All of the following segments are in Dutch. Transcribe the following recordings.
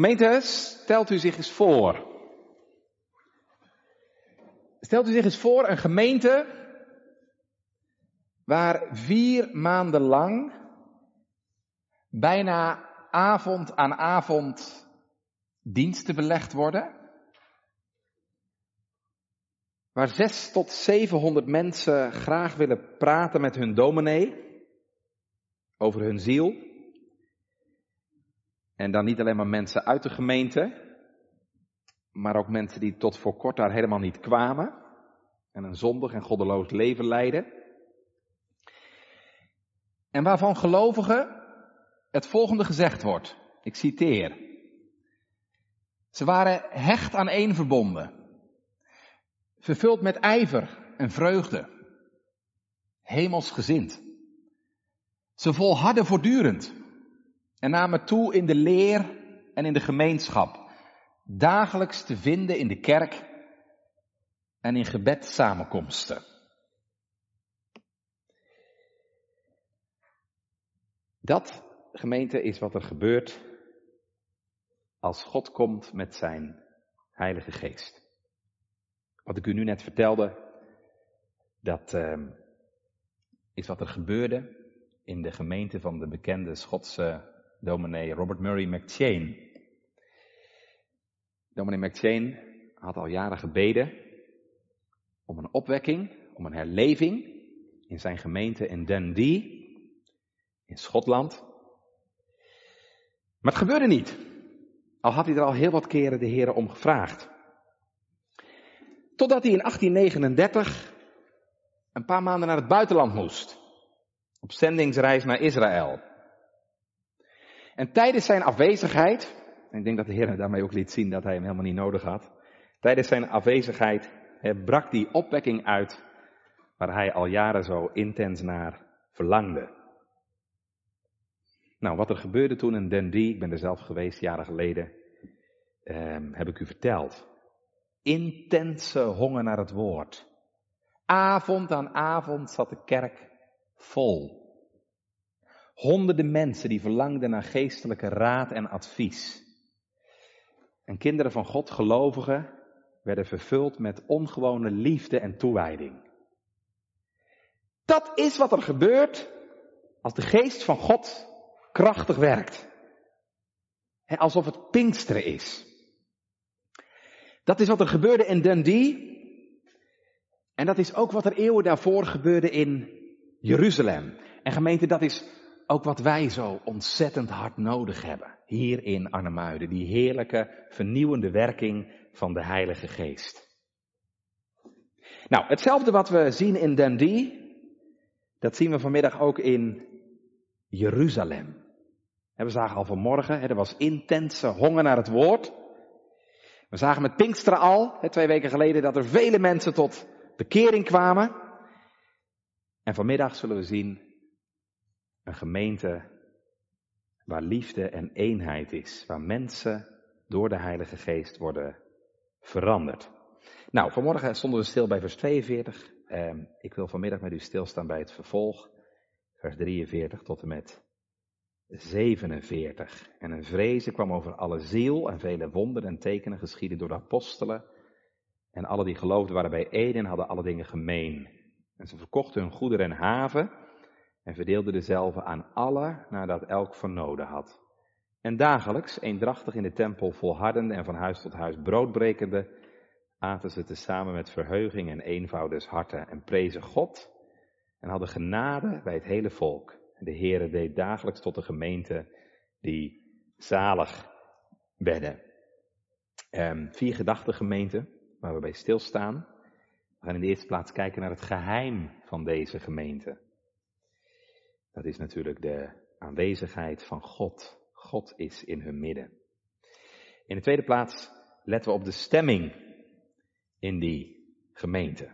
Gemeente, stelt u zich eens voor. Stelt u zich eens voor een gemeente waar vier maanden lang bijna avond aan avond diensten belegd worden. Waar zes tot zevenhonderd mensen graag willen praten met hun dominee over hun ziel. En dan niet alleen maar mensen uit de gemeente, maar ook mensen die tot voor kort daar helemaal niet kwamen en een zondig en goddeloos leven leiden. En waarvan gelovigen het volgende gezegd wordt. Ik citeer. Ze waren hecht aan één verbonden. Vervuld met ijver en vreugde. Hemelsgezind. Ze volharden voortdurend. En namen toe in de leer en in de gemeenschap. Dagelijks te vinden in de kerk en in gebed samenkomsten. Dat, gemeente, is wat er gebeurt als God komt met zijn Heilige Geest. Wat ik u nu net vertelde, dat uh, is wat er gebeurde in de gemeente van de bekende Schotse dominee Robert Murray McChain. Dominee McChain had al jaren gebeden om een opwekking, om een herleving in zijn gemeente in Dundee, in Schotland. Maar het gebeurde niet. Al had hij er al heel wat keren de heren om gevraagd. Totdat hij in 1839 een paar maanden naar het buitenland moest. Op zendingsreis naar Israël. En tijdens zijn afwezigheid, en ik denk dat de Heer daarmee ook liet zien dat hij hem helemaal niet nodig had. Tijdens zijn afwezigheid brak die opwekking uit waar hij al jaren zo intens naar verlangde. Nou, wat er gebeurde toen in Dundee, ik ben er zelf geweest jaren geleden, eh, heb ik u verteld. Intense honger naar het woord. Avond aan avond zat de kerk vol. Honderden mensen die verlangden naar geestelijke raad en advies. En kinderen van God, gelovigen, werden vervuld met ongewone liefde en toewijding. Dat is wat er gebeurt als de geest van God krachtig werkt. alsof het Pinksteren is. Dat is wat er gebeurde in Dundee. En dat is ook wat er eeuwen daarvoor gebeurde in Jeruzalem. En gemeente, dat is ook wat wij zo ontzettend hard nodig hebben. Hier in Arnhemuiden. Die heerlijke, vernieuwende werking van de Heilige Geest. Nou, hetzelfde wat we zien in Dundee, dat zien we vanmiddag ook in Jeruzalem. We zagen al vanmorgen, er was intense honger naar het woord. We zagen met Pinksteren al, twee weken geleden, dat er vele mensen tot bekering kwamen. En vanmiddag zullen we zien een gemeente waar liefde en eenheid is, waar mensen door de Heilige Geest worden veranderd. Nou, vanmorgen stonden we stil bij vers 42. Eh, ik wil vanmiddag met u stilstaan bij het vervolg, vers 43 tot en met 47. En een vrezen kwam over alle ziel en vele wonderen en tekenen geschieden door de apostelen. En alle die geloofden waren bij Eden hadden alle dingen gemeen. En ze verkochten hun goederen en haven en verdeelden dezelfde aan alle nadat elk van noden had. En dagelijks, eendrachtig in de tempel volhardende en van huis tot huis broodbrekende, aten ze tezamen met verheuging en eenvoud des harten en prezen God en hadden genade bij het hele volk. De Heere deed dagelijks tot de gemeente die zalig werden. Um, vier gedachtengemeenten waar we bij stilstaan. We gaan in de eerste plaats kijken naar het geheim van deze gemeente. Dat is natuurlijk de aanwezigheid van God. God is in hun midden. In de tweede plaats letten we op de stemming in die gemeente.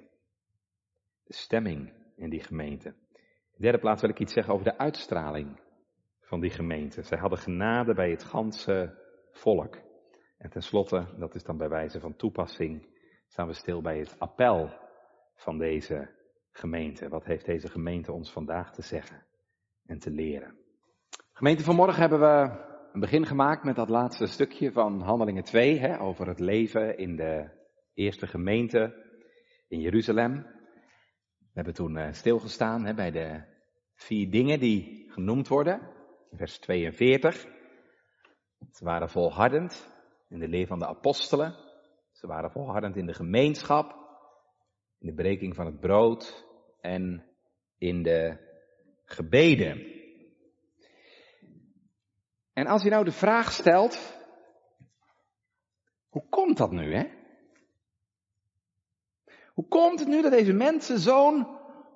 De stemming in die gemeente. In de derde plaats wil ik iets zeggen over de uitstraling van die gemeente. Zij hadden genade bij het ganse volk. En tenslotte, dat is dan bij wijze van toepassing, staan we stil bij het appel van deze gemeente. Wat heeft deze gemeente ons vandaag te zeggen en te leren? Gemeente, vanmorgen hebben we een begin gemaakt met dat laatste stukje van Handelingen 2, hè, over het leven in de eerste gemeente in Jeruzalem. We hebben toen uh, stilgestaan hè, bij de vier dingen die genoemd worden, vers 42. Ze waren volhardend in de leer van de apostelen. Ze waren volhardend in de gemeenschap, in de breking van het brood en in de gebeden. En als je nou de vraag stelt, hoe komt dat nu, hè? Hoe komt het nu dat deze mensen zo'n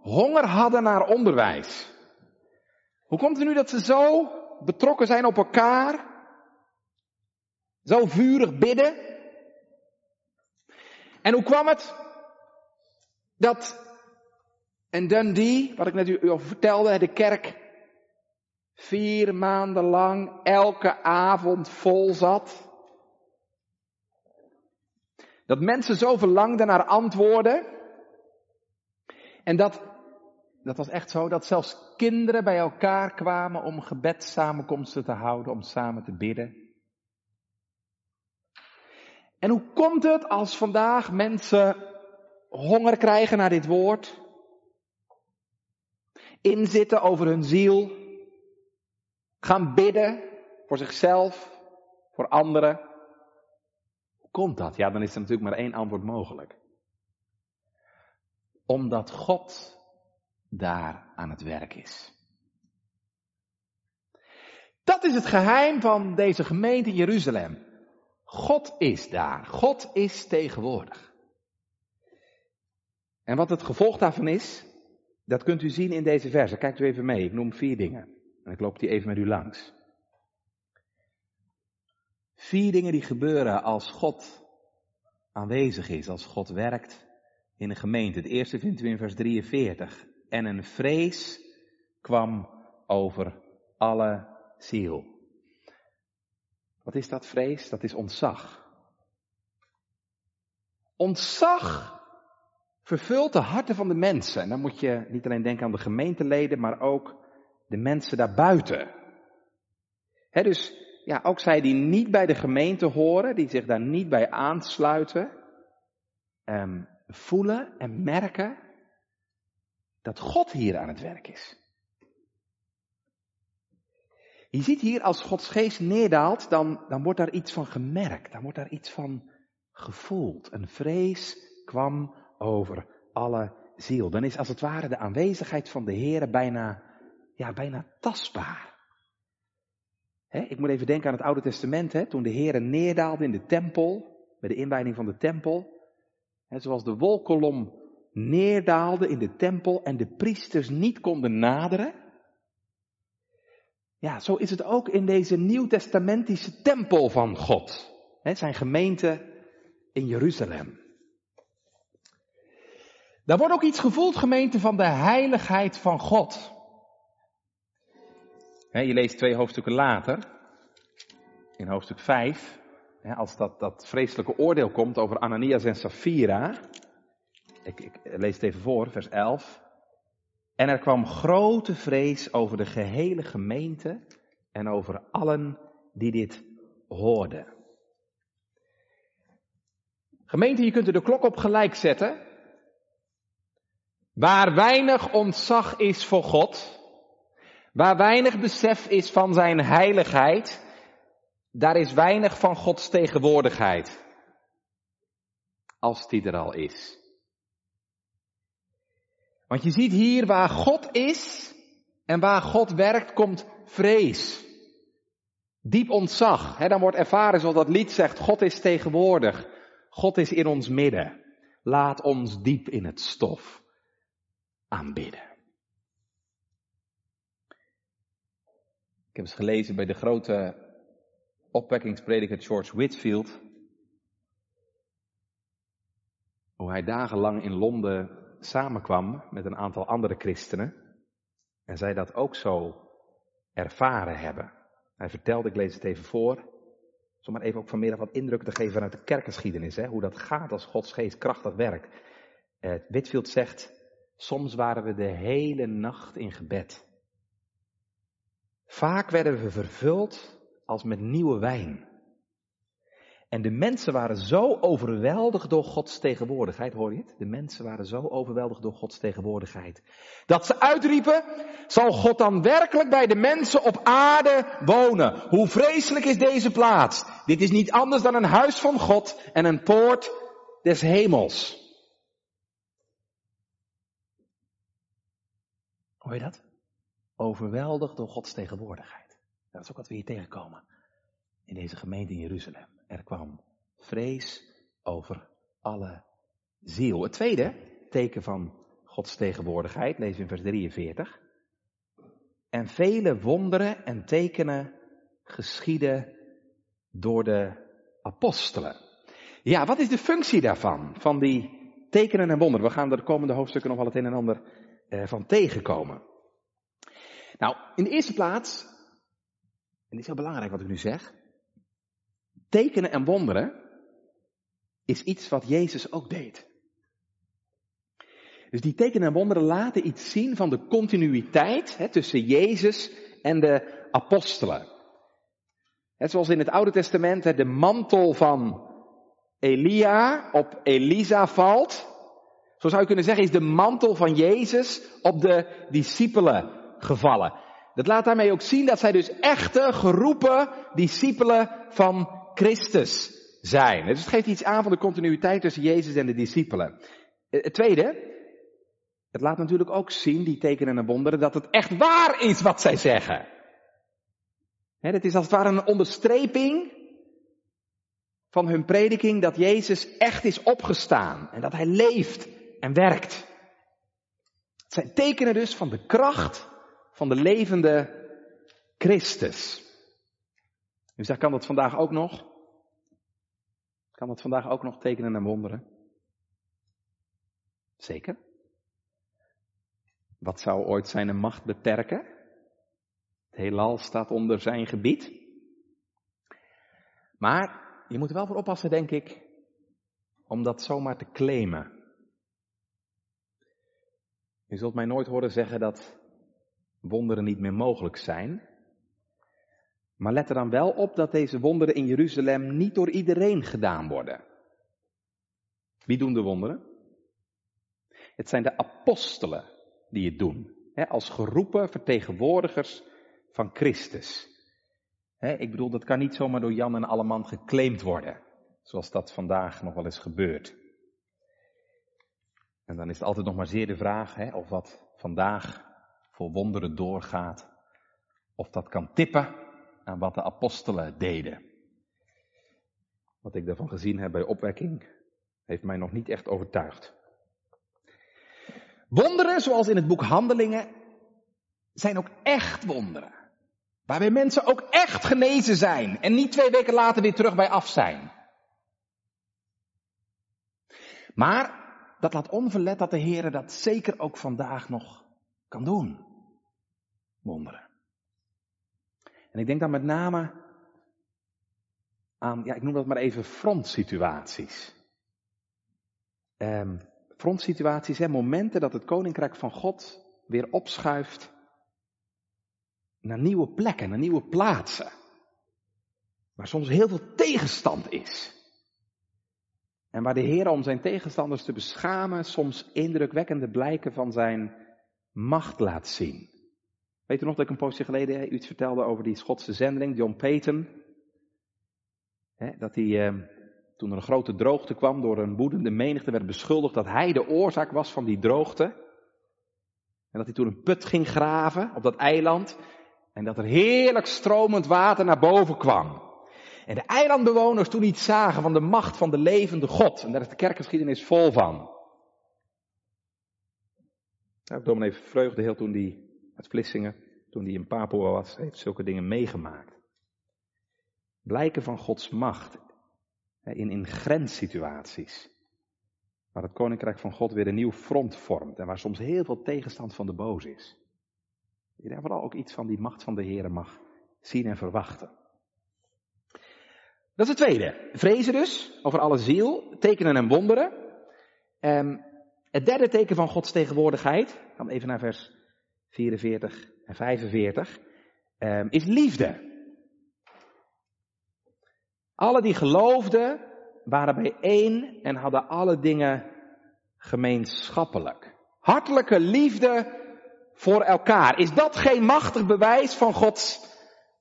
honger hadden naar onderwijs? Hoe komt het nu dat ze zo betrokken zijn op elkaar? Zo vurig bidden? En hoe kwam het dat en Dundee, wat ik net u over vertelde, de kerk vier maanden lang elke avond vol zat. Dat mensen zo verlangden naar antwoorden. En dat, dat was echt zo, dat zelfs kinderen bij elkaar kwamen om gebedssamenkomsten te houden, om samen te bidden. En hoe komt het als vandaag mensen honger krijgen naar dit woord? Inzitten over hun ziel, gaan bidden voor zichzelf, voor anderen. Hoe komt dat? Ja, dan is er natuurlijk maar één antwoord mogelijk. Omdat God daar aan het werk is. Dat is het geheim van deze gemeente in Jeruzalem. God is daar. God is tegenwoordig. En wat het gevolg daarvan is, dat kunt u zien in deze verse. Kijkt u even mee. Ik noem vier dingen. En ik loop die even met u langs. Vier dingen die gebeuren als God aanwezig is, als God werkt in een gemeente. Het eerste vindt u in vers 43. En een vrees kwam over alle ziel. Wat is dat vrees? Dat is ontzag. Ontzag vervult de harten van de mensen. En dan moet je niet alleen denken aan de gemeenteleden, maar ook de mensen daarbuiten. He, dus ja, ook zij die niet bij de gemeente horen, die zich daar niet bij aansluiten, um, voelen en merken dat God hier aan het werk is. Je ziet hier als Gods geest neerdaalt, dan, dan wordt daar iets van gemerkt, dan wordt daar iets van gevoeld. Een vrees kwam over alle ziel. Dan is als het ware de aanwezigheid van de Heer bijna ja, bijna tastbaar. ik moet even denken aan het Oude Testament, toen de Heer neerdaalde in de tempel, bij de inwijding van de tempel. zoals de wolkolom neerdaalde in de tempel en de priesters niet konden naderen. Ja, zo is het ook in deze nieuwtestamentische tempel van God. zijn gemeente in Jeruzalem. Daar wordt ook iets gevoeld, gemeente, van de heiligheid van God je leest twee hoofdstukken later, in hoofdstuk 5, als dat, dat vreselijke oordeel komt over Ananias en Sapphira. Ik, ik lees het even voor, vers 11. En er kwam grote vrees over de gehele gemeente en over allen die dit hoorden. Gemeente, je kunt er de klok op gelijk zetten. Waar weinig ontzag is voor God, Waar weinig besef is van zijn heiligheid, daar is weinig van Gods tegenwoordigheid. Als die er al is. Want je ziet hier waar God is en waar God werkt, komt vrees. Diep ontzag. Dan wordt ervaren zoals dat lied zegt, God is tegenwoordig. God is in ons midden. Laat ons diep in het stof aanbidden. Ik heb eens gelezen bij de grote opwekkingsprediker George Whitfield. Hoe hij dagenlang in Londen samenkwam met een aantal andere christenen. En zij dat ook zo ervaren hebben. Hij vertelde, ik lees het even voor. Om maar even ook vanmiddag wat indruk te geven vanuit de kerkgeschiedenis. Hè, hoe dat gaat als Gods geest krachtig werkt. Uh, Whitfield zegt, soms waren we de hele nacht in gebed. Vaak werden we vervuld als met nieuwe wijn. En de mensen waren zo overweldigd door Gods tegenwoordigheid, hoor je het? De mensen waren zo overweldigd door Gods tegenwoordigheid. Dat ze uitriepen, zal God dan werkelijk bij de mensen op aarde wonen? Hoe vreselijk is deze plaats? Dit is niet anders dan een huis van God en een poort des hemels. Hoor je dat? Overweldigd door Gods tegenwoordigheid. Dat is ook wat we hier tegenkomen. In deze gemeente in Jeruzalem. Er kwam vrees over alle ziel. Het tweede teken van Gods tegenwoordigheid, lees in vers 43. En vele wonderen en tekenen geschieden door de apostelen. Ja, wat is de functie daarvan? Van die tekenen en wonderen. We gaan de komende hoofdstukken nog wel het een en ander van tegenkomen. Nou, in de eerste plaats, en dit is heel belangrijk wat ik nu zeg, tekenen en wonderen is iets wat Jezus ook deed. Dus die tekenen en wonderen laten iets zien van de continuïteit hè, tussen Jezus en de apostelen. Net zoals in het Oude Testament hè, de mantel van Elia op Elisa valt. Zo zou je kunnen zeggen, is de mantel van Jezus op de discipelen gevallen. Dat laat daarmee ook zien dat zij dus echte geroepen discipelen van Christus zijn. Dus het geeft iets aan van de continuïteit tussen Jezus en de discipelen. Eh, het tweede, het laat natuurlijk ook zien, die tekenen en wonderen, dat het echt waar is wat zij zeggen. Het is als het ware een onderstreping van hun prediking dat Jezus echt is opgestaan en dat hij leeft en werkt. Het zijn tekenen dus van de kracht van de levende Christus. U zegt, kan dat vandaag ook nog? Kan dat vandaag ook nog tekenen en wonderen? Zeker. Wat zou ooit zijn macht beperken? Het heelal staat onder zijn gebied. Maar je moet er wel voor oppassen, denk ik, om dat zomaar te claimen. Je zult mij nooit horen zeggen dat wonderen niet meer mogelijk zijn. Maar let er dan wel op dat deze wonderen in Jeruzalem niet door iedereen gedaan worden. Wie doen de wonderen? Het zijn de apostelen die het doen. Hè, als geroepen vertegenwoordigers van Christus. Hè, ik bedoel, dat kan niet zomaar door Jan en Alleman geclaimd worden. Zoals dat vandaag nog wel eens gebeurt. En dan is het altijd nog maar zeer de vraag hè, of wat vandaag voor wonderen doorgaat. Of dat kan tippen aan wat de apostelen deden. Wat ik daarvan gezien heb bij opwekking, heeft mij nog niet echt overtuigd. Wonderen, zoals in het boek Handelingen, zijn ook echt wonderen. Waarbij mensen ook echt genezen zijn en niet twee weken later weer terug bij af zijn. Maar dat laat onverlet dat de Heer dat zeker ook vandaag nog kan doen. Wonderen. En ik denk dan met name aan, ja, ik noem dat maar even frontsituaties. Um, frontsituaties, hè, momenten dat het koninkrijk van God weer opschuift naar nieuwe plekken, naar nieuwe plaatsen. Waar soms heel veel tegenstand is. En waar de Heer om zijn tegenstanders te beschamen soms indrukwekkende blijken van zijn macht laat zien. Weet u nog dat ik een poosje geleden iets vertelde over die Schotse zendeling, John Peyton? dat hij, eh, toen er een grote droogte kwam, door een woedende menigte werd beschuldigd dat hij de oorzaak was van die droogte. En dat hij toen een put ging graven op dat eiland. En dat er heerlijk stromend water naar boven kwam. En de eilandbewoners toen iets zagen van de macht van de levende God. En daar is de kerkgeschiedenis vol van. Dominee Vreugde heel toen die uit Vlissingen, toen hij in Papua was, heeft zulke dingen meegemaakt. Blijken van Gods macht in, in grenssituaties. Waar het koninkrijk van God weer een nieuw front vormt en waar soms heel veel tegenstand van de boos is. Je daar vooral ook iets van die macht van de Heer mag zien en verwachten. Dat is het tweede. Vrezen dus, over alle ziel, tekenen en wonderen. Ehm, het derde teken van Gods tegenwoordigheid, dan even naar vers 44 en 45, um, ehm, is liefde. Alle die geloofden waren bijeen en hadden alle dingen gemeenschappelijk. Hartelijke liefde voor elkaar. Is dat geen machtig bewijs van Gods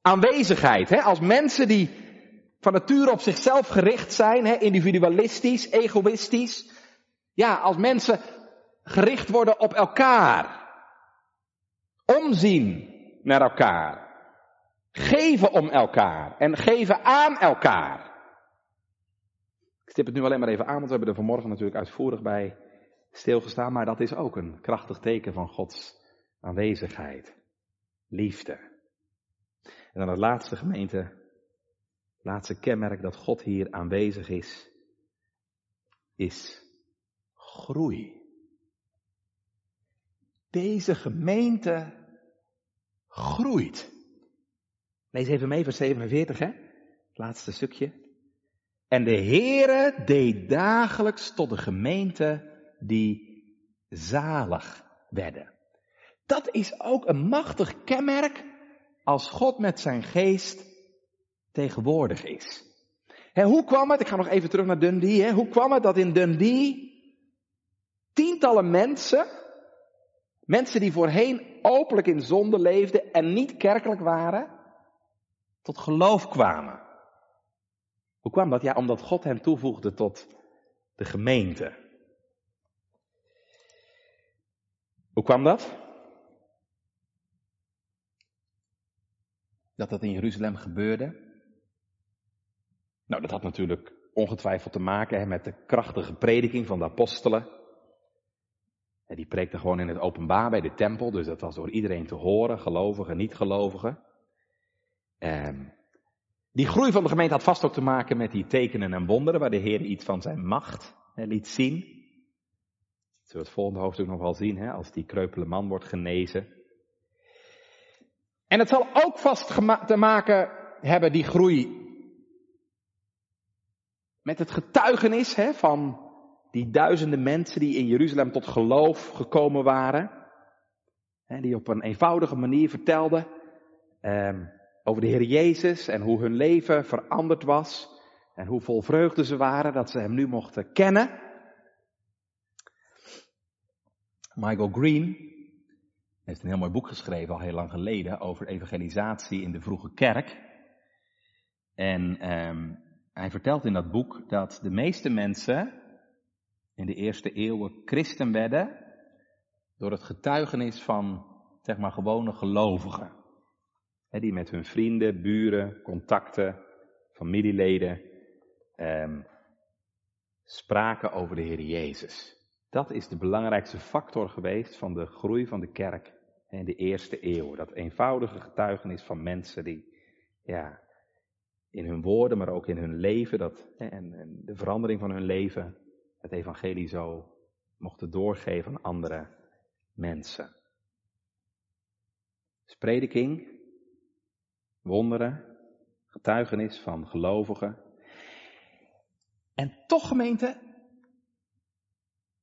aanwezigheid? Hè? Als mensen die van nature op zichzelf gericht zijn, hè? individualistisch, egoïstisch. Ja, als mensen gericht worden op elkaar. Omzien naar elkaar. Geven om elkaar en geven aan elkaar. Ik stip het nu alleen maar even aan, want we hebben er vanmorgen natuurlijk uitvoerig bij stilgestaan, maar dat is ook een krachtig teken van Gods aanwezigheid. Liefde. En dan het laatste gemeente, laatste kenmerk dat God hier aanwezig is, is groei. Deze gemeente groeit. Lees even mee vers 47, hè? Het laatste stukje. En de Heere deed dagelijks tot de gemeente die zalig werden. Dat is ook een machtig kenmerk als God met zijn geest tegenwoordig is. hoe kwam het, ik ga nog even terug naar Dundee, hoe kwam het dat in Dundee tientallen mensen, mensen die voorheen openlijk in zonde leefden en niet kerkelijk waren, tot geloof kwamen? Hoe kwam dat? Ja, omdat God hen toevoegde tot de gemeente. Hoe kwam dat? Dat dat in Jeruzalem gebeurde? Nou, dat had natuurlijk ongetwijfeld te maken hè, met de krachtige prediking van de apostelen. En die preekten gewoon in het openbaar bij de tempel, dus dat was door iedereen te horen, gelovigen, niet-gelovigen. Um, die groei van de gemeente had vast ook te maken met die tekenen en wonderen, waar de Heer iets van zijn macht hè, liet zien. Dat zullen we het volgende hoofdstuk nog wel zien, hè, als die kreupele man wordt genezen. En het zal ook vast te maken hebben, die groei, met het getuigenis hè, van die duizenden mensen die in Jeruzalem tot geloof gekomen waren. Hè, die op een eenvoudige manier vertelden. Eh, over de Heer Jezus en hoe hun leven veranderd was. En hoe vol vreugde ze waren dat ze Hem nu mochten kennen. Michael Green heeft een heel mooi boek geschreven, al heel lang geleden, over evangelisatie in de vroege kerk. En um, hij vertelt in dat boek dat de meeste mensen in de eerste eeuwen christen werden door het getuigenis van, zeg maar, gewone gelovigen die met hun vrienden, buren, contacten, familieleden eh, spraken over de Heer Jezus. Dat is de belangrijkste factor geweest van de groei van de kerk in de eerste eeuw. Dat eenvoudige getuigenis van mensen die ja, in hun woorden, maar ook in hun leven, dat, en, en de verandering van hun leven, het evangelie zo mochten doorgeven aan andere mensen. Dus wonderen, getuigenis van gelovigen. En toch gemeente,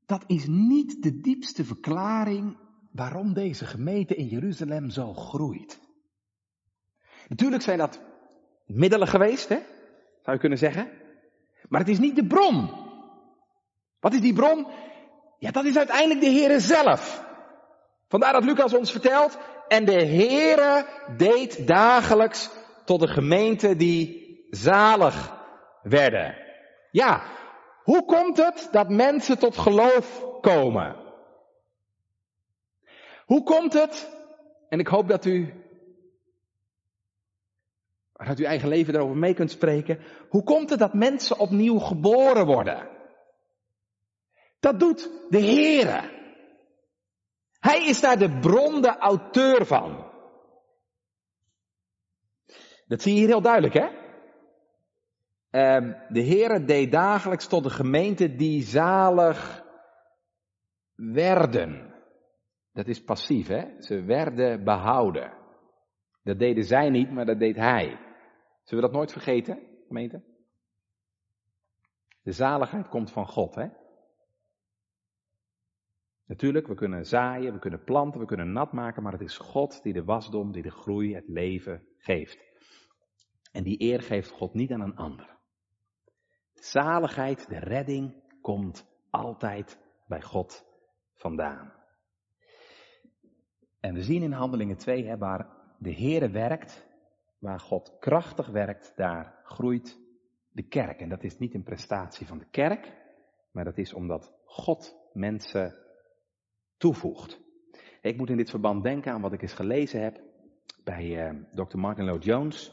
dat is niet de diepste verklaring waarom deze gemeente in Jeruzalem zo groeit. Natuurlijk zijn dat middelen geweest, hè? zou je kunnen zeggen. Maar het is niet de bron. Wat is die bron? Ja, dat is uiteindelijk de Heere zelf. Vandaar dat Lucas ons vertelt, en de Heere deed dagelijks tot de gemeente die zalig werden. Ja, hoe komt het dat mensen tot geloof komen? Hoe komt het, en ik hoop dat u uit uw eigen leven daarover mee kunt spreken. Hoe komt het dat mensen opnieuw geboren worden? Dat doet de Heere. Hij is daar de bron, de auteur van. Dat zie je hier heel duidelijk, hè? Um, de Heere deed dagelijks tot de gemeente die zalig werden. Dat is passief, hè? Ze werden behouden. Dat deden zij niet, maar dat deed hij. Zullen we dat nooit vergeten, gemeente? De zaligheid komt van God, hè? Natuurlijk, we kunnen zaaien, we kunnen planten, we kunnen nat maken, maar het is God die de wasdom, die de groei, het leven geeft. En die eer geeft God niet aan een ander. Zaligheid, de redding komt altijd bij God vandaan. En we zien in Handelingen 2, hè, waar de Heere werkt, waar God krachtig werkt, daar groeit de kerk. En dat is niet een prestatie van de kerk, maar dat is omdat God mensen toevoegt. Ik moet in dit verband denken aan wat ik eens gelezen heb bij uh, Dr. Martin Lloyd Jones.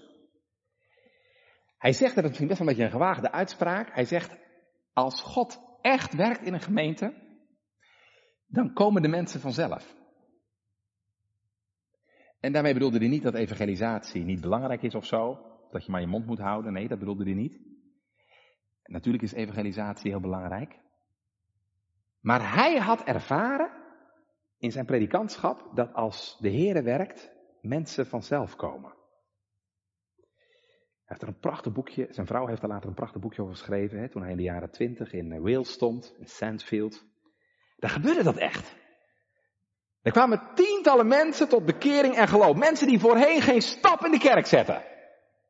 Hij zegt, dat vind best wel een beetje een gewaagde uitspraak. Hij zegt, als God echt werkt in een gemeente, dan komen de mensen vanzelf. En daarmee bedoelde hij niet dat evangelisatie niet belangrijk is of zo. Dat je maar je mond moet houden. Nee, dat bedoelde hij niet. Natuurlijk is evangelisatie heel belangrijk. Maar hij had ervaren in zijn predikantschap dat als de Heere werkt, mensen vanzelf komen. Hij heeft er een prachtig boekje, zijn vrouw heeft er later een prachtig boekje over geschreven, hè, toen hij in de jaren twintig in Wales stond, in Sandfield. Daar gebeurde dat echt. Er kwamen tientallen mensen tot bekering en geloof. Mensen die voorheen geen stap in de kerk zetten.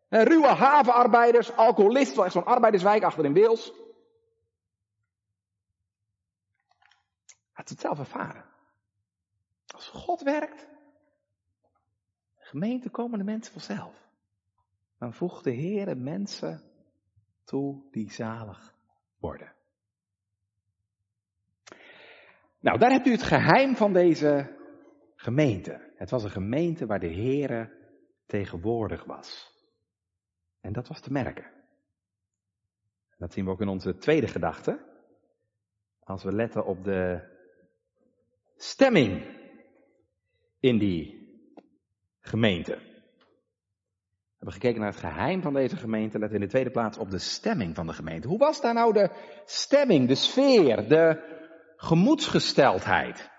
Ruwe havenarbeiders, alcoholisten, zo'n arbeiderswijk achter in Wales. Had het zelf ervaren. Als God werkt, de gemeente komen de mensen vanzelf. Dan voegt de Heer mensen toe die zalig worden. Nou, daar hebt u het geheim van deze gemeente. Het was een gemeente waar de Heere tegenwoordig was. En dat was te merken. Dat zien we ook in onze tweede gedachte. Als we letten op de stemming in die gemeente. We hebben gekeken naar het geheim van deze gemeente. Letten in de tweede plaats op de stemming van de gemeente. Hoe was daar nou de stemming, de sfeer, de gemoedsgesteldheid?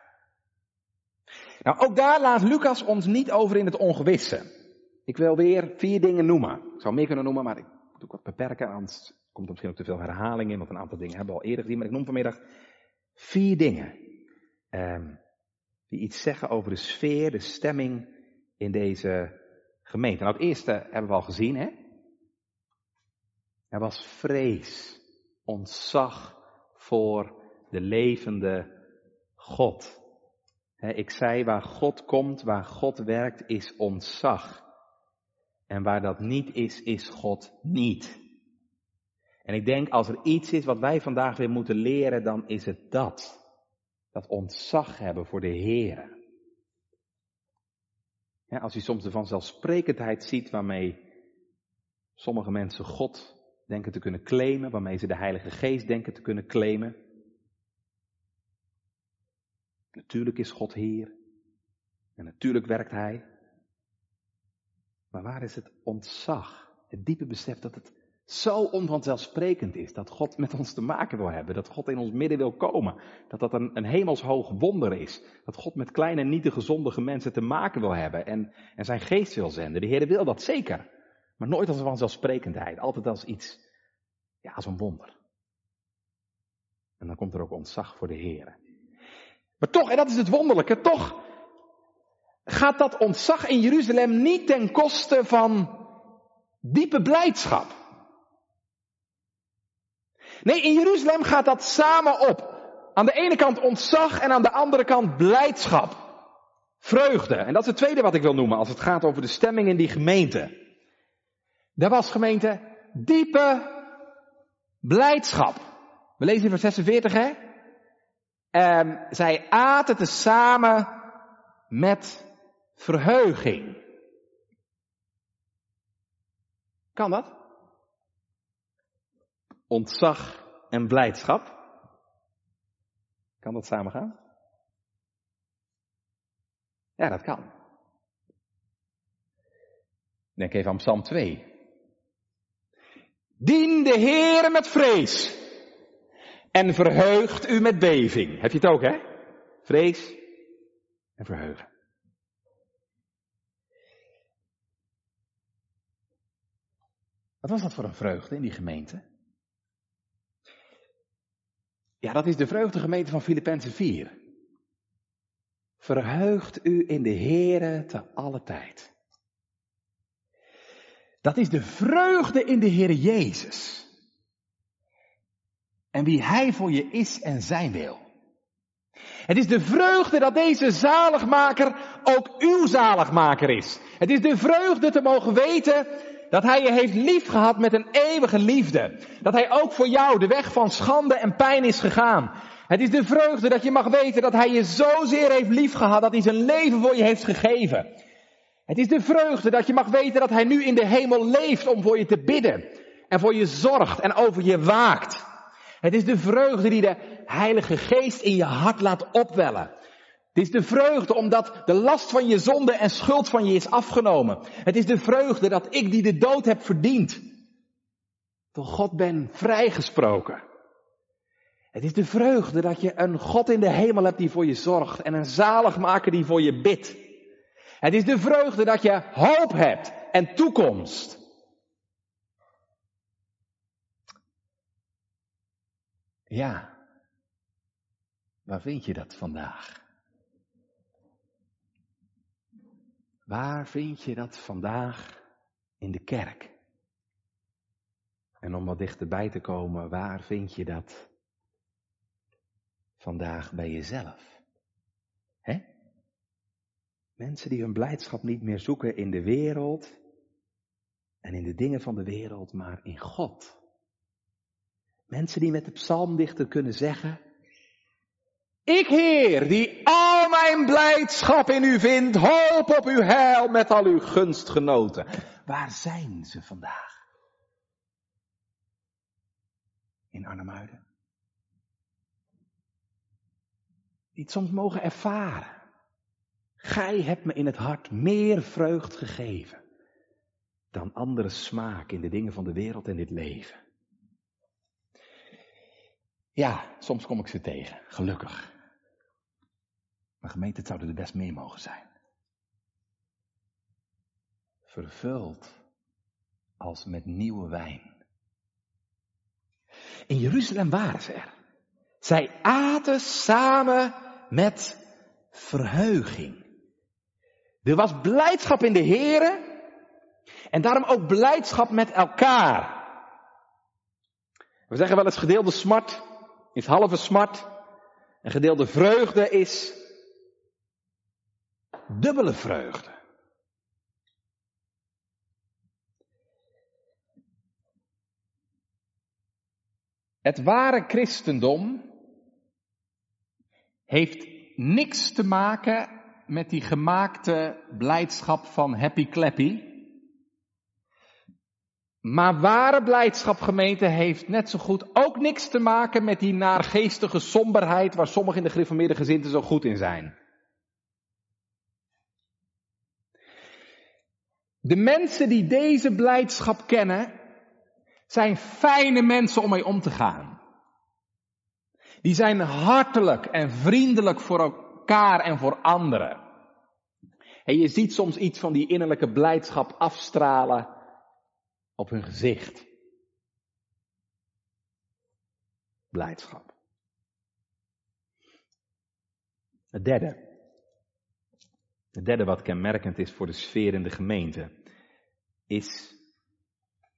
Nou, ook daar laat Lucas ons niet over in het ongewisse. Ik wil weer vier dingen noemen. Ik zou meer kunnen noemen, maar ik moet ook wat beperken, anders komt er misschien ook te veel herhaling in, want een aantal dingen hebben we al eerder gezien. Maar ik noem vanmiddag vier dingen um, die iets zeggen over de sfeer, de stemming in deze gemeente. Nou, het eerste hebben we al gezien, hè? Er was vrees, ontzag voor de levende God. ik zei, waar God komt, waar God werkt, is ontzag. En waar dat niet is, is God niet. En ik denk, als er iets is wat wij vandaag weer moeten leren, dan is het dat. Dat ontzag hebben voor de Heer. Als u soms de vanzelfsprekendheid ziet waarmee sommige mensen God denken te kunnen claimen, waarmee ze de Heilige Geest denken te kunnen claimen. Natuurlijk is God Heer. En natuurlijk werkt Hij. Maar waar is het ontzag? Het diepe besef dat het zo onvanzelfsprekend is. Dat God met ons te maken wil hebben. Dat God in ons midden wil komen. Dat dat een, een hemelshoog wonder is. Dat God met kleine, nietige, zondige mensen te maken wil hebben. En, en zijn geest wil zenden. De Heer wil dat zeker. Maar nooit als een vanzelfsprekendheid. Altijd als iets, ja, als een wonder. En dan komt er ook ontzag voor de Heer. Maar toch, en dat is het wonderlijke, toch gaat dat ontzag in Jeruzalem niet ten koste van diepe blijdschap. Nee, in Jeruzalem gaat dat samen op. Aan de ene kant ontzag en aan de andere kant blijdschap. Vreugde. En dat is het tweede wat ik wil noemen als het gaat over de stemming in die gemeente. Daar was gemeente diepe blijdschap. We lezen in vers 46 hè. En zij aten tezamen met verheuging. Kan dat? Ontzag en blijdschap. Kan dat samen gaan? Ja, dat kan. Denk even aan Psalm 2. Dien de Heere met vrees en verheugt u met beving. Heb je het ook, hè? Vrees en verheugen. Wat was dat voor een vreugde in die gemeente? Ja, dat is de vreugdegemeente van Filippenzen 4. Verheugt u in de Heere te alle tijd. Dat is de vreugde in de Heer Jezus. En wie Hij voor je is en zijn wil. Het is de vreugde dat deze zaligmaker ook uw zaligmaker is. Het is de vreugde te mogen weten dat Hij je heeft lief gehad met een eeuwige liefde. Dat Hij ook voor jou de weg van schande en pijn is gegaan. Het is de vreugde dat je mag weten dat Hij je zozeer heeft lief gehad dat Hij zijn leven voor je heeft gegeven. Het is de vreugde dat je mag weten dat Hij nu in de hemel leeft om voor je te bidden. En voor je zorgt en over je waakt. Het is de vreugde die de Heilige Geest in je hart laat opwellen. Het is de vreugde omdat de last van je zonde en schuld van je is afgenomen. Het is de vreugde dat ik die de dood heb verdiend, door God ben vrijgesproken. Het is de vreugde dat je een God in de hemel hebt die voor je zorgt en een zaligmaker die voor je bidt. Het is de vreugde dat je hoop hebt en toekomst. Ja, waar vind je dat vandaag? Waar vind je dat vandaag in de kerk? En om wat dichterbij te komen, waar vind je dat vandaag bij jezelf? Hè? Mensen die hun blijdschap niet meer zoeken in de wereld en in de dingen van de wereld, maar in God. Mensen die met de psalmdichter kunnen zeggen, ik Heer, die al mijn blijdschap in u vindt, hoop op uw heil met al uw gunstgenoten. Waar zijn ze vandaag? In Arnhemuiden. Die het soms mogen ervaren. Gij hebt me in het hart meer vreugd gegeven dan andere smaak in de dingen van de wereld en dit leven. Ja, soms kom ik ze tegen, gelukkig. Maar gemeente, zouden er best meer mogen zijn. Vervuld als met nieuwe wijn. In Jeruzalem waren ze er. Zij aten samen met verheuging. Er was blijdschap in de Here en daarom ook blijdschap met elkaar. We zeggen wel eens gedeelde smart is halve smart. En gedeelde vreugde is dubbele vreugde. Het ware christendom heeft niks te maken met die gemaakte blijdschap van happy clappy. Maar ware blijdschap, gemeente, heeft net zo goed ook niks te maken met die naargeestige somberheid waar sommigen in de gereformeerde gezinten zo goed in zijn. De mensen die deze blijdschap kennen, zijn fijne mensen om mee om te gaan. Die zijn hartelijk en vriendelijk voor elkaar en voor anderen. En je ziet soms iets van die innerlijke blijdschap afstralen op hun gezicht. Blijdschap. Het derde. Het derde wat kenmerkend is voor de sfeer in de gemeente, is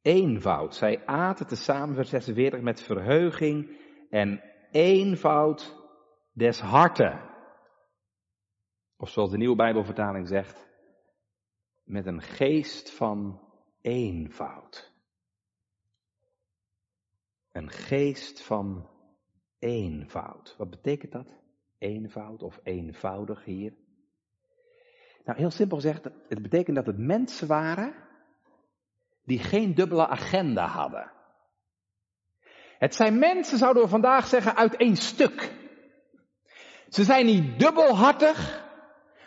eenvoud. Zij aten tezamen, vers 46, met verheuging en eenvoud des harten. Of zoals de nieuwe Bijbelvertaling zegt, met een geest van eenvoud. Een geest van eenvoud. Wat betekent dat? Eenvoud of eenvoudig hier? Nou, heel simpel gezegd, het betekent dat het mensen waren die geen dubbele agenda hadden. Het zijn mensen, zouden we vandaag zeggen, uit één stuk. Ze zijn niet dubbelhartig,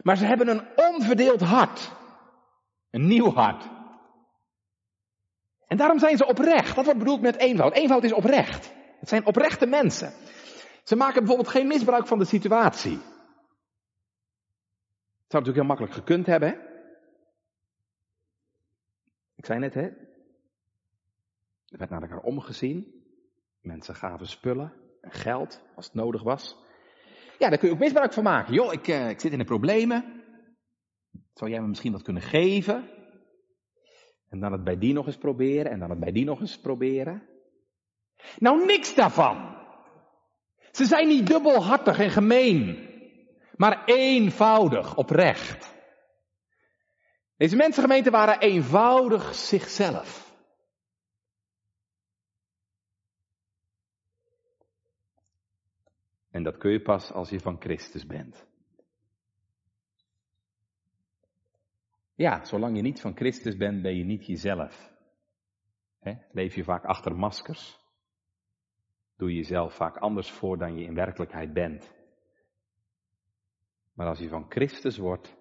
maar ze hebben een onverdeeld hart. Een nieuw hart. En daarom zijn ze oprecht. Dat wordt bedoeld met eenvoud. Eenvoud is oprecht. Het zijn oprechte mensen. Ze maken bijvoorbeeld geen misbruik van de situatie. Het zou natuurlijk heel makkelijk gekund hebben. Hè? Ik zei net, hè? Er werd naar elkaar omgezien. Mensen gaven spullen en geld als het nodig was. Ja, daar kun je ook misbruik van maken. Joh, ik, uh, ik zit in de problemen. Zou jij me misschien wat kunnen geven? En dan het bij die nog eens proberen en dan het bij die nog eens proberen. Nou, niks daarvan. Ze zijn niet dubbelhartig en gemeen, maar eenvoudig, oprecht. Deze mensengemeenten waren eenvoudig zichzelf. En dat kun je pas als je van Christus bent. Ja, zolang je niet van Christus bent, ben je niet jezelf. leef je vaak achter maskers. Doe je jezelf vaak anders voor dan je in werkelijkheid bent. Maar als je van Christus wordt,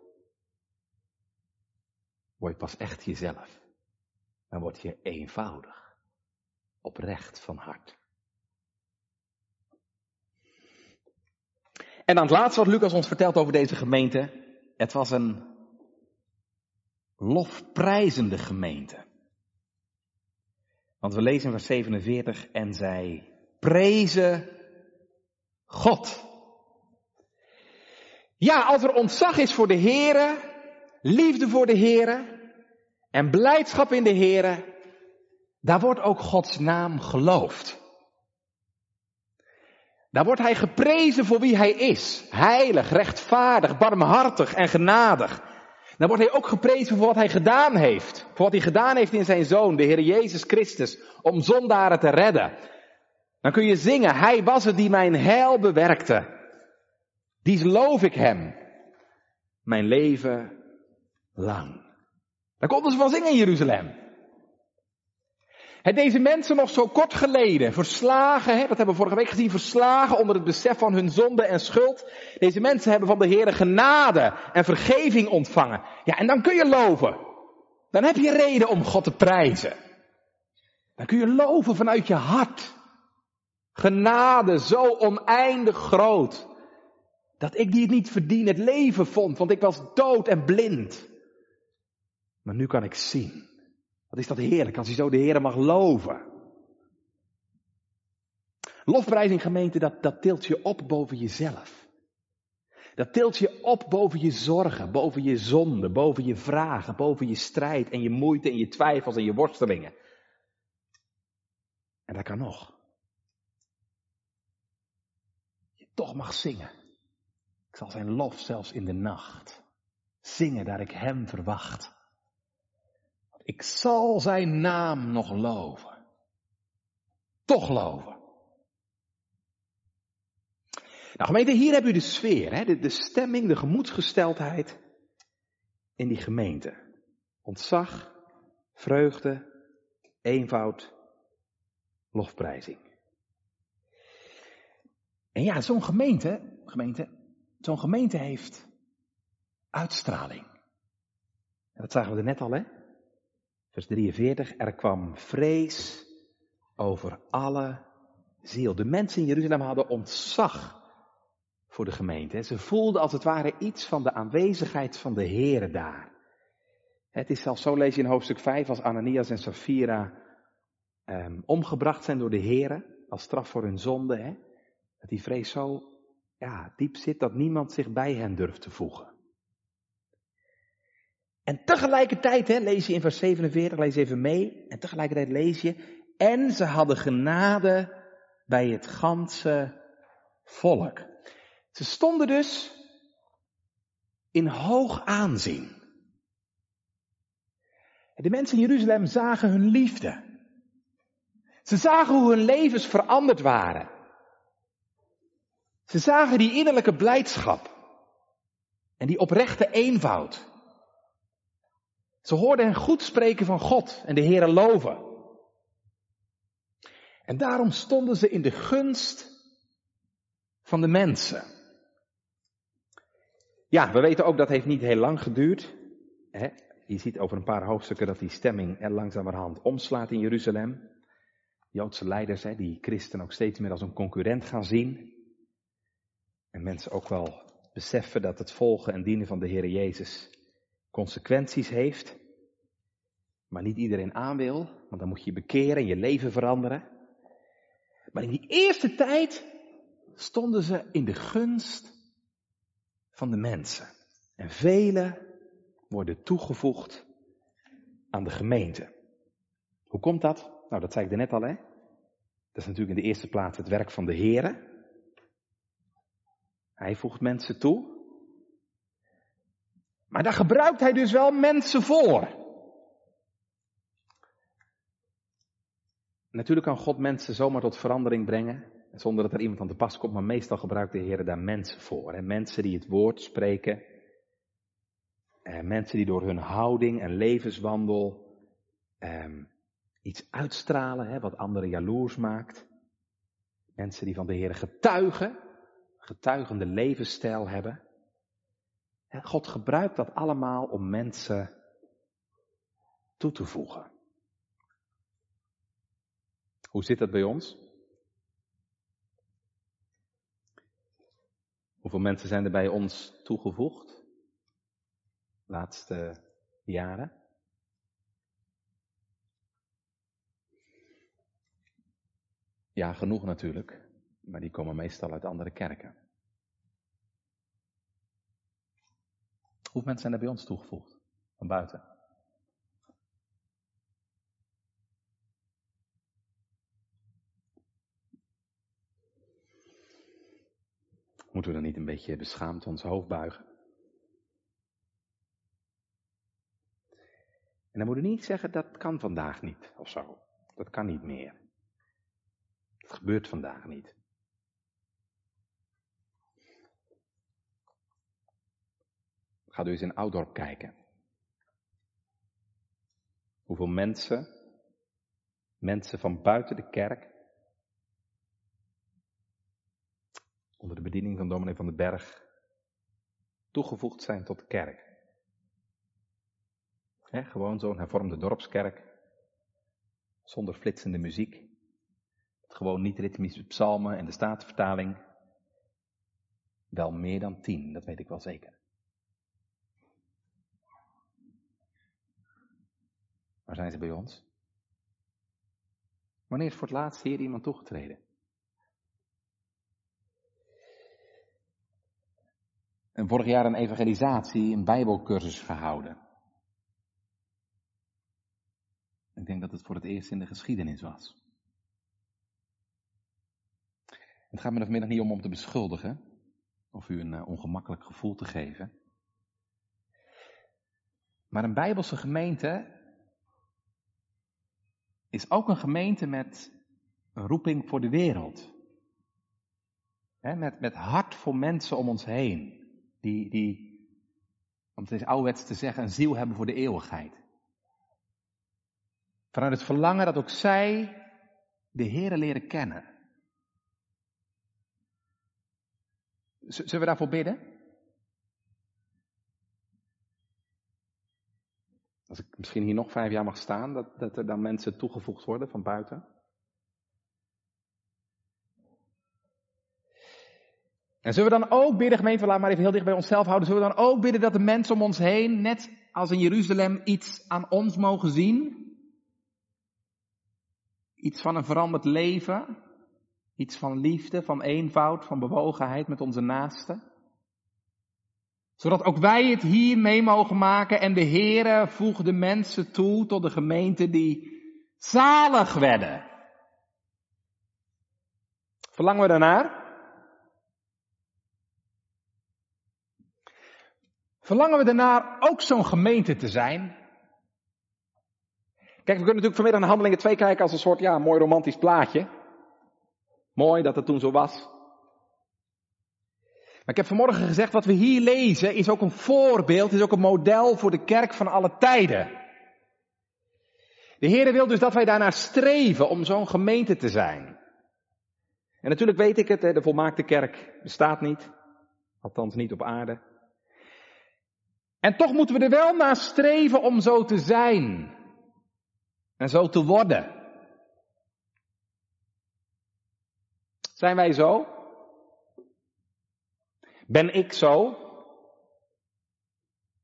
word je pas echt jezelf. Dan word je eenvoudig, oprecht van hart. En dan het laatste wat Lucas ons vertelt over deze gemeente. Het was een lofprijzende gemeente. Want we lezen in vers 47 en zij prezen God. Ja, als er ontzag is voor de Here, liefde voor de Here en blijdschap in de Here, daar wordt ook Gods naam geloofd. Daar wordt hij geprezen voor wie hij is. Heilig, rechtvaardig, barmhartig en genadig. Daar wordt hij ook geprezen voor wat hij gedaan heeft. Voor wat hij gedaan heeft in zijn zoon, de Heer Jezus Christus, om zondaren te redden. Dan kun je zingen, hij was het die mijn heil bewerkte. Die loof ik hem. Mijn leven lang. Daar konden ze van zingen in Jeruzalem. Deze mensen nog zo kort geleden, verslagen, dat hebben we vorige week gezien, verslagen onder het besef van hun zonde en schuld. Deze mensen hebben van de Heer genade en vergeving ontvangen. Ja, en dan kun je loven. Dan heb je reden om God te prijzen. Dan kun je loven vanuit je hart. Genade zo oneindig groot. Dat ik die het niet verdien het leven vond, want ik was dood en blind. Maar nu kan ik zien. Wat is dat heerlijk als je zo de Heer mag loven. Lofprijzing gemeente, dat, dat tilt je op boven jezelf. Dat tilt je op boven je zorgen, boven je zonden, boven je vragen, boven je strijd en je moeite en je twijfels en je worstelingen. En dat kan nog. Je toch mag zingen. Ik zal zijn lof zelfs in de nacht. Zingen daar ik hem verwacht. Ik zal zijn naam nog loven. Toch loven. Nou gemeente, hier heb u de sfeer, hè? De, stemming, de gemoedsgesteldheid in die gemeente. Ontzag, vreugde, eenvoud, lofprijzing. En ja, zo'n gemeente, gemeente, zo'n gemeente heeft uitstraling. En dat zagen we er net al, hè? Vers 43, er kwam vrees over alle ziel. De mensen in Jeruzalem hadden ontzag voor de gemeente. Ze voelden als het ware iets van de aanwezigheid van de Here daar. Het is zelfs zo, lees je in hoofdstuk 5, als Ananias en Sapphira um, omgebracht zijn door de Here, als straf voor hun zonde, hè, dat die vrees zo ja, diep zit dat niemand zich bij hen durft te voegen. En tegelijkertijd, hè, lees je in vers 47, lees even mee, en tegelijkertijd lees je, en ze hadden genade bij het ganse volk. Ze stonden dus in hoog aanzien. De mensen in Jeruzalem zagen hun liefde. Ze zagen hoe hun levens veranderd waren. Ze zagen die innerlijke blijdschap en die oprechte eenvoud. Ze hoorden hen goed spreken van God en de Heere loven. En daarom stonden ze in de gunst van de mensen. Ja, we weten ook dat heeft niet heel lang geduurd. Je ziet over een paar hoofdstukken dat die stemming er langzamerhand omslaat in Jeruzalem. Joodse leiders, die christen ook steeds meer als een concurrent gaan zien. En mensen ook wel beseffen dat het volgen en dienen van de Heer Jezus consequenties heeft. Maar niet iedereen aan wil, want dan moet je je bekeren en je leven veranderen. Maar in die eerste tijd stonden ze in de gunst van de mensen. En velen worden toegevoegd aan de gemeente. Hoe komt dat? Nou, dat zei ik er net al, hè? Dat is natuurlijk in de eerste plaats het werk van de Here. Hij voegt mensen toe. Maar daar gebruikt hij dus wel mensen voor. Natuurlijk kan God mensen zomaar tot verandering brengen, zonder dat er iemand aan te pas komt, maar meestal gebruikt de Heer daar mensen voor. Mensen die het woord spreken, eh, mensen die door hun houding en levenswandel eh, iets uitstralen, hè, wat anderen jaloers maakt. Mensen die van de Heer getuigen, getuigende levensstijl hebben. God gebruikt dat allemaal om mensen toe te voegen. Hoe zit dat bij ons? Hoeveel mensen zijn er bij ons toegevoegd? De laatste jaren? Ja, genoeg natuurlijk, maar die komen meestal uit andere kerken. Hoeveel mensen zijn er bij ons toegevoegd? Van buiten? Moeten we dan niet een beetje beschaamd ons hoofd buigen? En dan moeten we niet zeggen dat kan vandaag niet of zo. Dat kan niet meer. Het gebeurt vandaag niet. Ga dus in Oudorp kijken. Hoeveel mensen, mensen van buiten de kerk, onder de bediening van dominee van den Berg, toegevoegd zijn tot de kerk. gewoon zo'n hervormde dorpskerk, zonder flitsende muziek, gewoon niet ritmische psalmen en de statenvertaling. Wel meer dan tien, dat weet ik wel zeker. Zijn ze bij ons? Wanneer is voor het laatst hier iemand toegetreden? En vorig jaar een evangelisatie, een bijbelcursus gehouden. Ik denk dat het voor het eerst in de geschiedenis was. Het gaat me vanmiddag niet om om te beschuldigen of u een uh, ongemakkelijk gevoel te geven. Maar een Bijbelse gemeente is ook een gemeente met een roeping voor de wereld. met, met hart voor mensen om ons heen. Die, die, om het eens ouderwets te zeggen, een ziel hebben voor de eeuwigheid. Vanuit het verlangen dat ook zij de Here leren kennen. Zullen we daarvoor bidden? Als ik misschien hier nog vijf jaar mag staan, dat, dat er dan mensen toegevoegd worden van buiten. En zullen we dan ook bidden, gemeente, laat maar even heel dicht bij onszelf houden. Zullen we dan ook bidden dat de mensen om ons heen, net als in Jeruzalem, iets aan ons mogen zien? Iets van een veranderd leven? Iets van liefde, van eenvoud, van bewogenheid met onze naasten. Zodat ook wij het hier mee mogen maken en de Heere voegde mensen toe tot de gemeente die zalig werden. Verlangen we daarnaar? Verlangen we daarnaar ook zo'n gemeente te zijn? Kijk, we kunnen natuurlijk vanmiddag naar Handelingen 2 kijken als een soort, ja, mooi romantisch plaatje. Mooi dat het toen zo was. Maar ik heb vanmorgen gezegd, wat we hier lezen is ook een voorbeeld, is ook een model voor de kerk van alle tijden. De Heer wil dus dat wij daarnaar streven om zo'n gemeente te zijn. En natuurlijk weet ik het, de volmaakte kerk bestaat niet. Althans niet op aarde. En toch moeten we er wel naar streven om zo te zijn. En zo te worden. Zijn wij zo? Ben ik zo?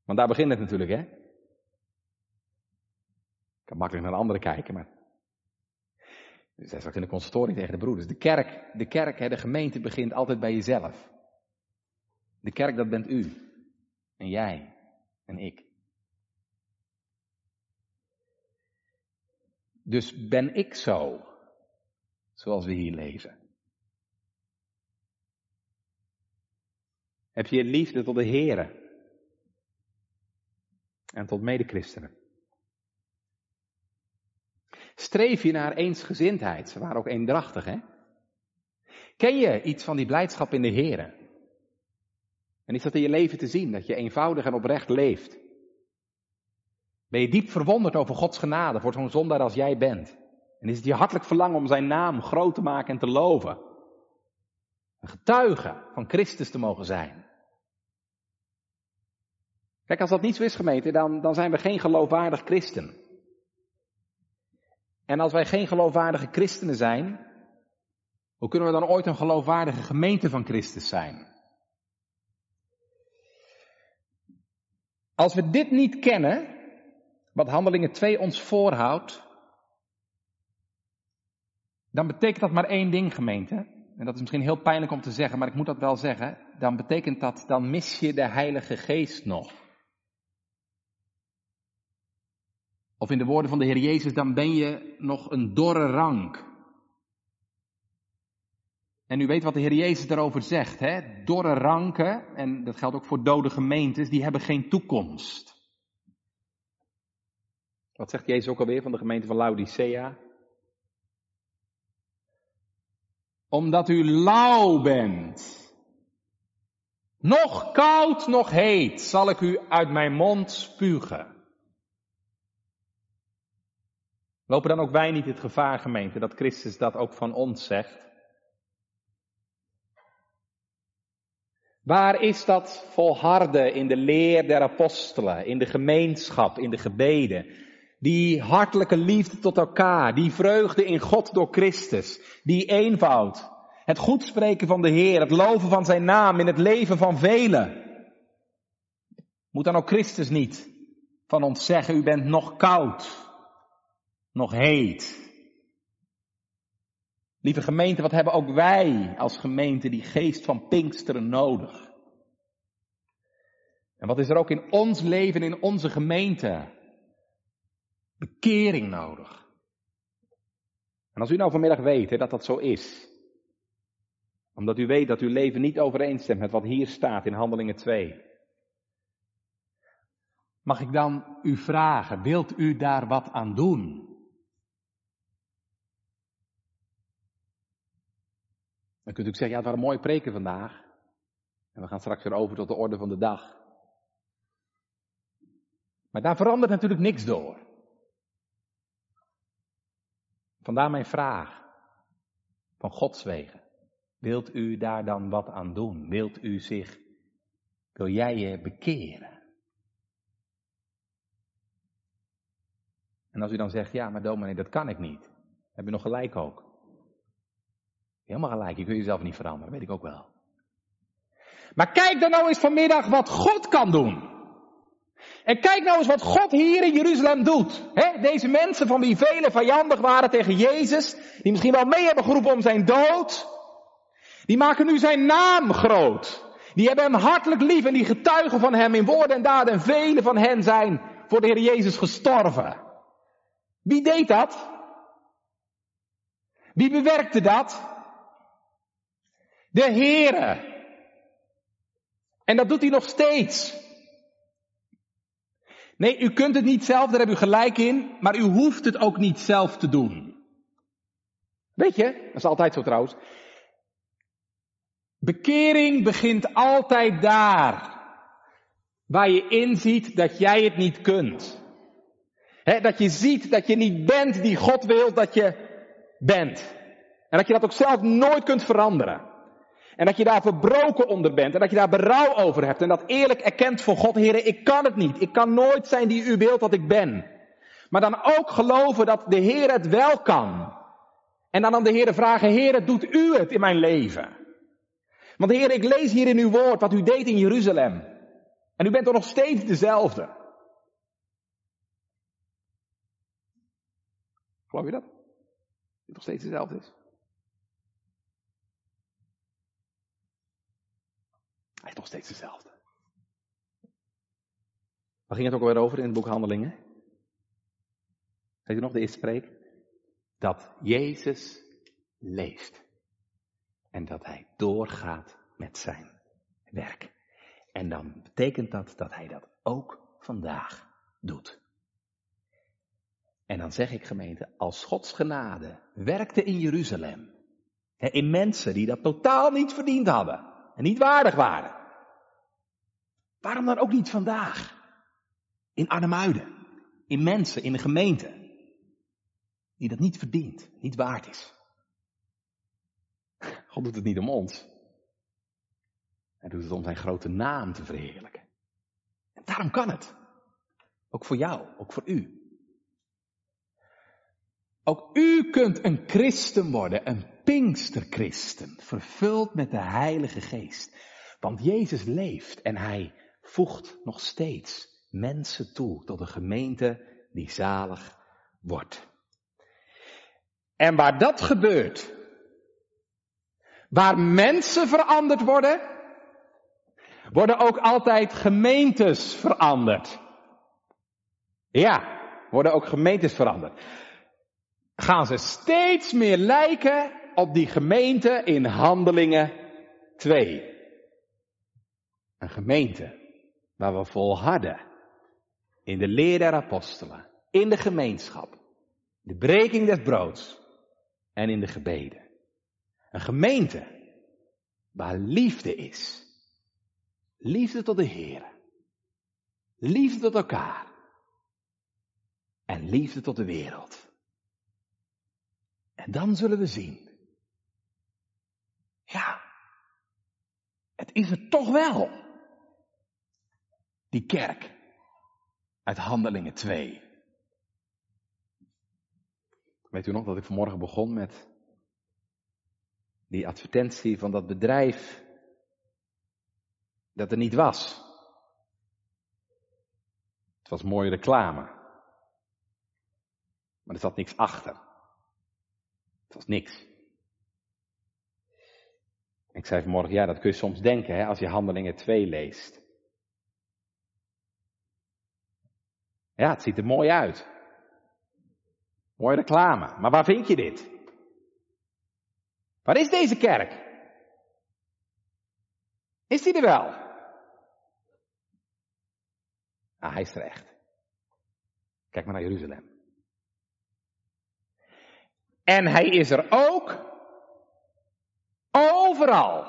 Want daar begint het natuurlijk, hè? Ik kan makkelijk naar de anderen kijken, maar. Dus hij zegt in de consultoring tegen de broeders. De kerk, de kerk, hè, de gemeente begint altijd bij jezelf. De kerk, dat bent u. En jij. En ik. Dus ben ik zo? Zoals we hier lezen. Heb je liefde tot de Here en tot medechristenen? Streef je naar eensgezindheid? Ze waren ook eendrachtig, hè? Ken je iets van die blijdschap in de Here? En is dat in je leven te zien, dat je eenvoudig en oprecht leeft? Ben je diep verwonderd over Gods genade voor zo'n zondaar als jij bent? En is het je hartelijk verlangen om zijn naam groot te maken en te loven? Een getuige van Christus te mogen zijn. Kijk, als dat niet zo is, gemeente, dan, dan zijn we geen geloofwaardig christen. En als wij geen geloofwaardige christenen zijn, hoe kunnen we dan ooit een geloofwaardige gemeente van Christus zijn? Als we dit niet kennen, wat Handelingen 2 ons voorhoudt, dan betekent dat maar één ding, gemeente. En dat is misschien heel pijnlijk om te zeggen, maar ik moet dat wel zeggen. Dan betekent dat, dan mis je de Heilige Geest nog. Of in de woorden van de Heer Jezus, dan ben je nog een dorre rank. En u weet wat de Heer Jezus daarover zegt, hè? Dorre ranken, en dat geldt ook voor dode gemeentes, die hebben geen toekomst. Wat zegt Jezus ook alweer van de gemeente van Laodicea? Omdat u lauw bent. Nog koud, nog heet zal ik u uit mijn mond spugen. Lopen dan ook wij niet het gevaar, gemeente, dat Christus dat ook van ons zegt? Waar is dat volharden in de leer der apostelen, in de gemeenschap, in de gebeden? Die hartelijke liefde tot elkaar, die vreugde in God door Christus, die eenvoud, het goed spreken van de Heer, het loven van zijn naam in het leven van velen. Moet dan ook Christus niet van ons zeggen, u bent nog koud, nog heet. Lieve gemeente, wat hebben ook wij als gemeente die geest van Pinksteren nodig? En wat is er ook in ons leven, in onze gemeente? Bekering nodig. En als u nou vanmiddag weet hè, dat dat zo is, omdat u weet dat uw leven niet overeenstemt met wat hier staat in Handelingen 2, mag ik dan u vragen, wilt u daar wat aan doen? Dan kunt u zeggen, ja, het waren mooie preken vandaag. En we gaan straks weer over tot de orde van de dag. Maar daar verandert natuurlijk niks door. Vandaar mijn vraag. Van Gods wegen. Wilt u daar dan wat aan doen? Wilt u zich, wil jij je bekeren? En als u dan zegt, ja, maar dominee, dat kan ik niet. Heb je nog gelijk ook. Helemaal gelijk, je kunt jezelf niet veranderen, weet ik ook wel. Maar kijk dan nou eens vanmiddag wat God kan doen. En kijk nou eens wat God hier in Jeruzalem doet. deze mensen van wie velen vijandig waren tegen Jezus, die misschien wel mee hebben geroepen om zijn dood, die maken nu zijn naam groot. Die hebben hem hartelijk lief en die getuigen van hem in woorden en daden. En velen van hen zijn voor de Heer Jezus gestorven. Wie deed dat? Wie bewerkte dat? De Heere. En dat doet hij nog steeds. Nee, u kunt het niet zelf, daar hebt u gelijk in, maar u hoeft het ook niet zelf te doen. Weet je, dat is altijd zo trouwens. Bekering begint altijd daar, waar je inziet dat jij het niet kunt. dat je ziet dat je niet bent die God wil dat je bent. En dat je dat ook zelf nooit kunt veranderen. En dat je daar verbroken onder bent. En dat je daar berouw over hebt. En dat eerlijk erkent voor God, Heer, ik kan het niet. Ik kan nooit zijn die u wilt dat ik ben. Maar dan ook geloven dat de Heer het wel kan. En dan aan de Heer vragen, Heer, doet u het in mijn leven? Want Heer, ik lees hier in uw woord wat u deed in Jeruzalem. En u bent toch nog steeds dezelfde. Geloof je dat? Dat nog steeds dezelfde is. Hij is nog steeds dezelfde. Waar ging het ook alweer over in het boek Handelingen? Weet nog de eerste spreek? Dat Jezus leeft. En dat hij doorgaat met zijn werk. En dan betekent dat dat hij dat ook vandaag doet. En dan zeg ik gemeente, als Gods genade werkte in Jeruzalem, in mensen die dat totaal niet verdiend hadden en niet waardig waren, waarom dan ook niet vandaag? In Arnhemuiden, in mensen, in de gemeente, die dat niet verdient, niet waard is. God doet het niet om ons. Hij doet het om zijn grote naam te verheerlijken. En daarom kan het. Ook voor jou, ook voor u. Ook u kunt een christen worden, een pinksterchristen, vervuld met de Heilige Geest. Want Jezus leeft en hij voegt nog steeds mensen toe tot een gemeente die zalig wordt. En waar dat gebeurt, waar mensen veranderd worden, worden ook altijd gemeentes veranderd. Ja, worden ook gemeentes veranderd. Gaan ze steeds meer lijken op die gemeente in Handelingen 2. Een gemeente waar we volharden in de leer der apostelen, in de gemeenschap, de breking des broods en in de gebeden. Een gemeente waar liefde is. Liefde tot de Heer. Liefde tot elkaar. En liefde tot de wereld. En dan zullen we zien. Ja, het is er toch wel. Die kerk uit Handelingen 2. Weet u nog dat ik vanmorgen begon met die advertentie van dat bedrijf dat er niet was. Het was mooie reclame. Maar er zat niks achter. Het was niks. Ik zei vanmorgen, ja, dat kun je soms denken hè, als je Handelingen 2 leest. Ja, het ziet er mooi uit. Mooie reclame. Maar waar vind je dit? Waar is deze kerk? Is die er wel? Ah, hij is er echt. Kijk maar naar Jeruzalem. En hij is er ook overal.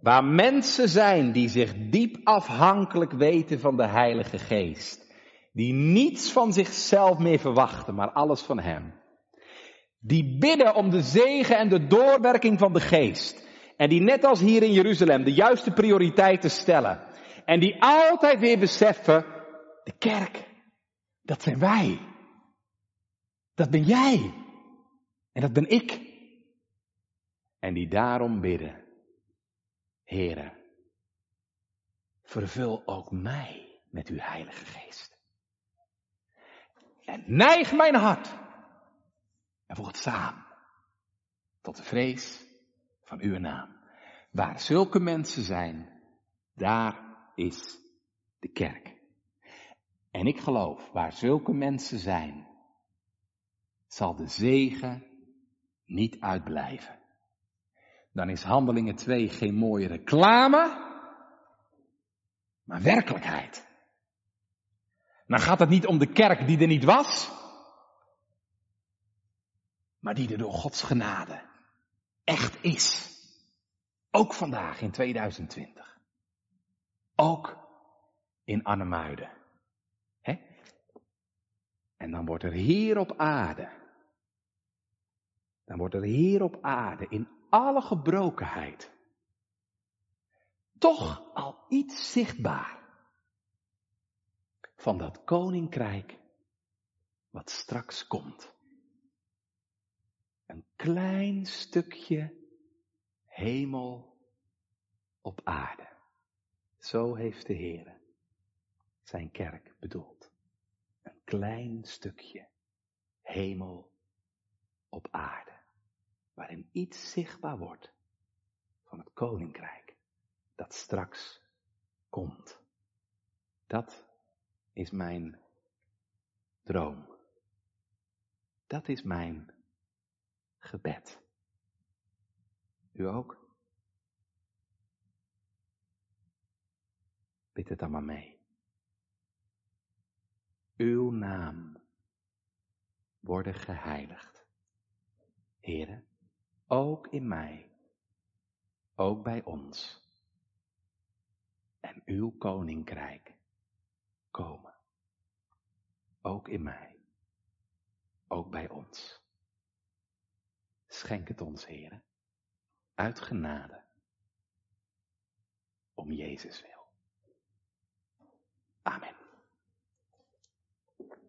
Waar mensen zijn die zich diep afhankelijk weten van de Heilige Geest. Die niets van zichzelf meer verwachten, maar alles van Hem. Die bidden om de zegen en de doorwerking van de Geest. En die net als hier in Jeruzalem de juiste prioriteiten stellen. En die altijd weer beseffen, de kerk, dat zijn wij. Dat ben jij. En dat ben ik. En die daarom bidden. Heren, vervul ook mij met uw Heilige Geest. En neig mijn hart en voeg het samen tot de vrees van uw naam. Waar zulke mensen zijn, daar is de kerk. En ik geloof, waar zulke mensen zijn, zal de zegen niet uitblijven dan is Handelingen 2 geen mooie reclame, maar werkelijkheid. Dan gaat het niet om de kerk die er niet was, maar die er door Gods genade echt is. Ook vandaag in 2020. Ook in Arnhemuiden. Hè? En dan wordt er hier op aarde, dan wordt er hier op aarde in alle gebrokenheid toch al iets zichtbaar van dat koninkrijk wat straks komt. Een klein stukje hemel op aarde. Zo heeft de Heer zijn kerk bedoeld. Een klein stukje hemel op aarde waarin iets zichtbaar wordt van het koninkrijk dat straks komt. Dat is mijn droom. Dat is mijn gebed. U ook? Bid het dan maar mee. Uw naam worden geheiligd. Heren, ook in mij, ook bij ons. En uw koninkrijk komen. Ook in mij, ook bij ons. Schenk het ons, heren, uit genade, om Jezus wil. Amen.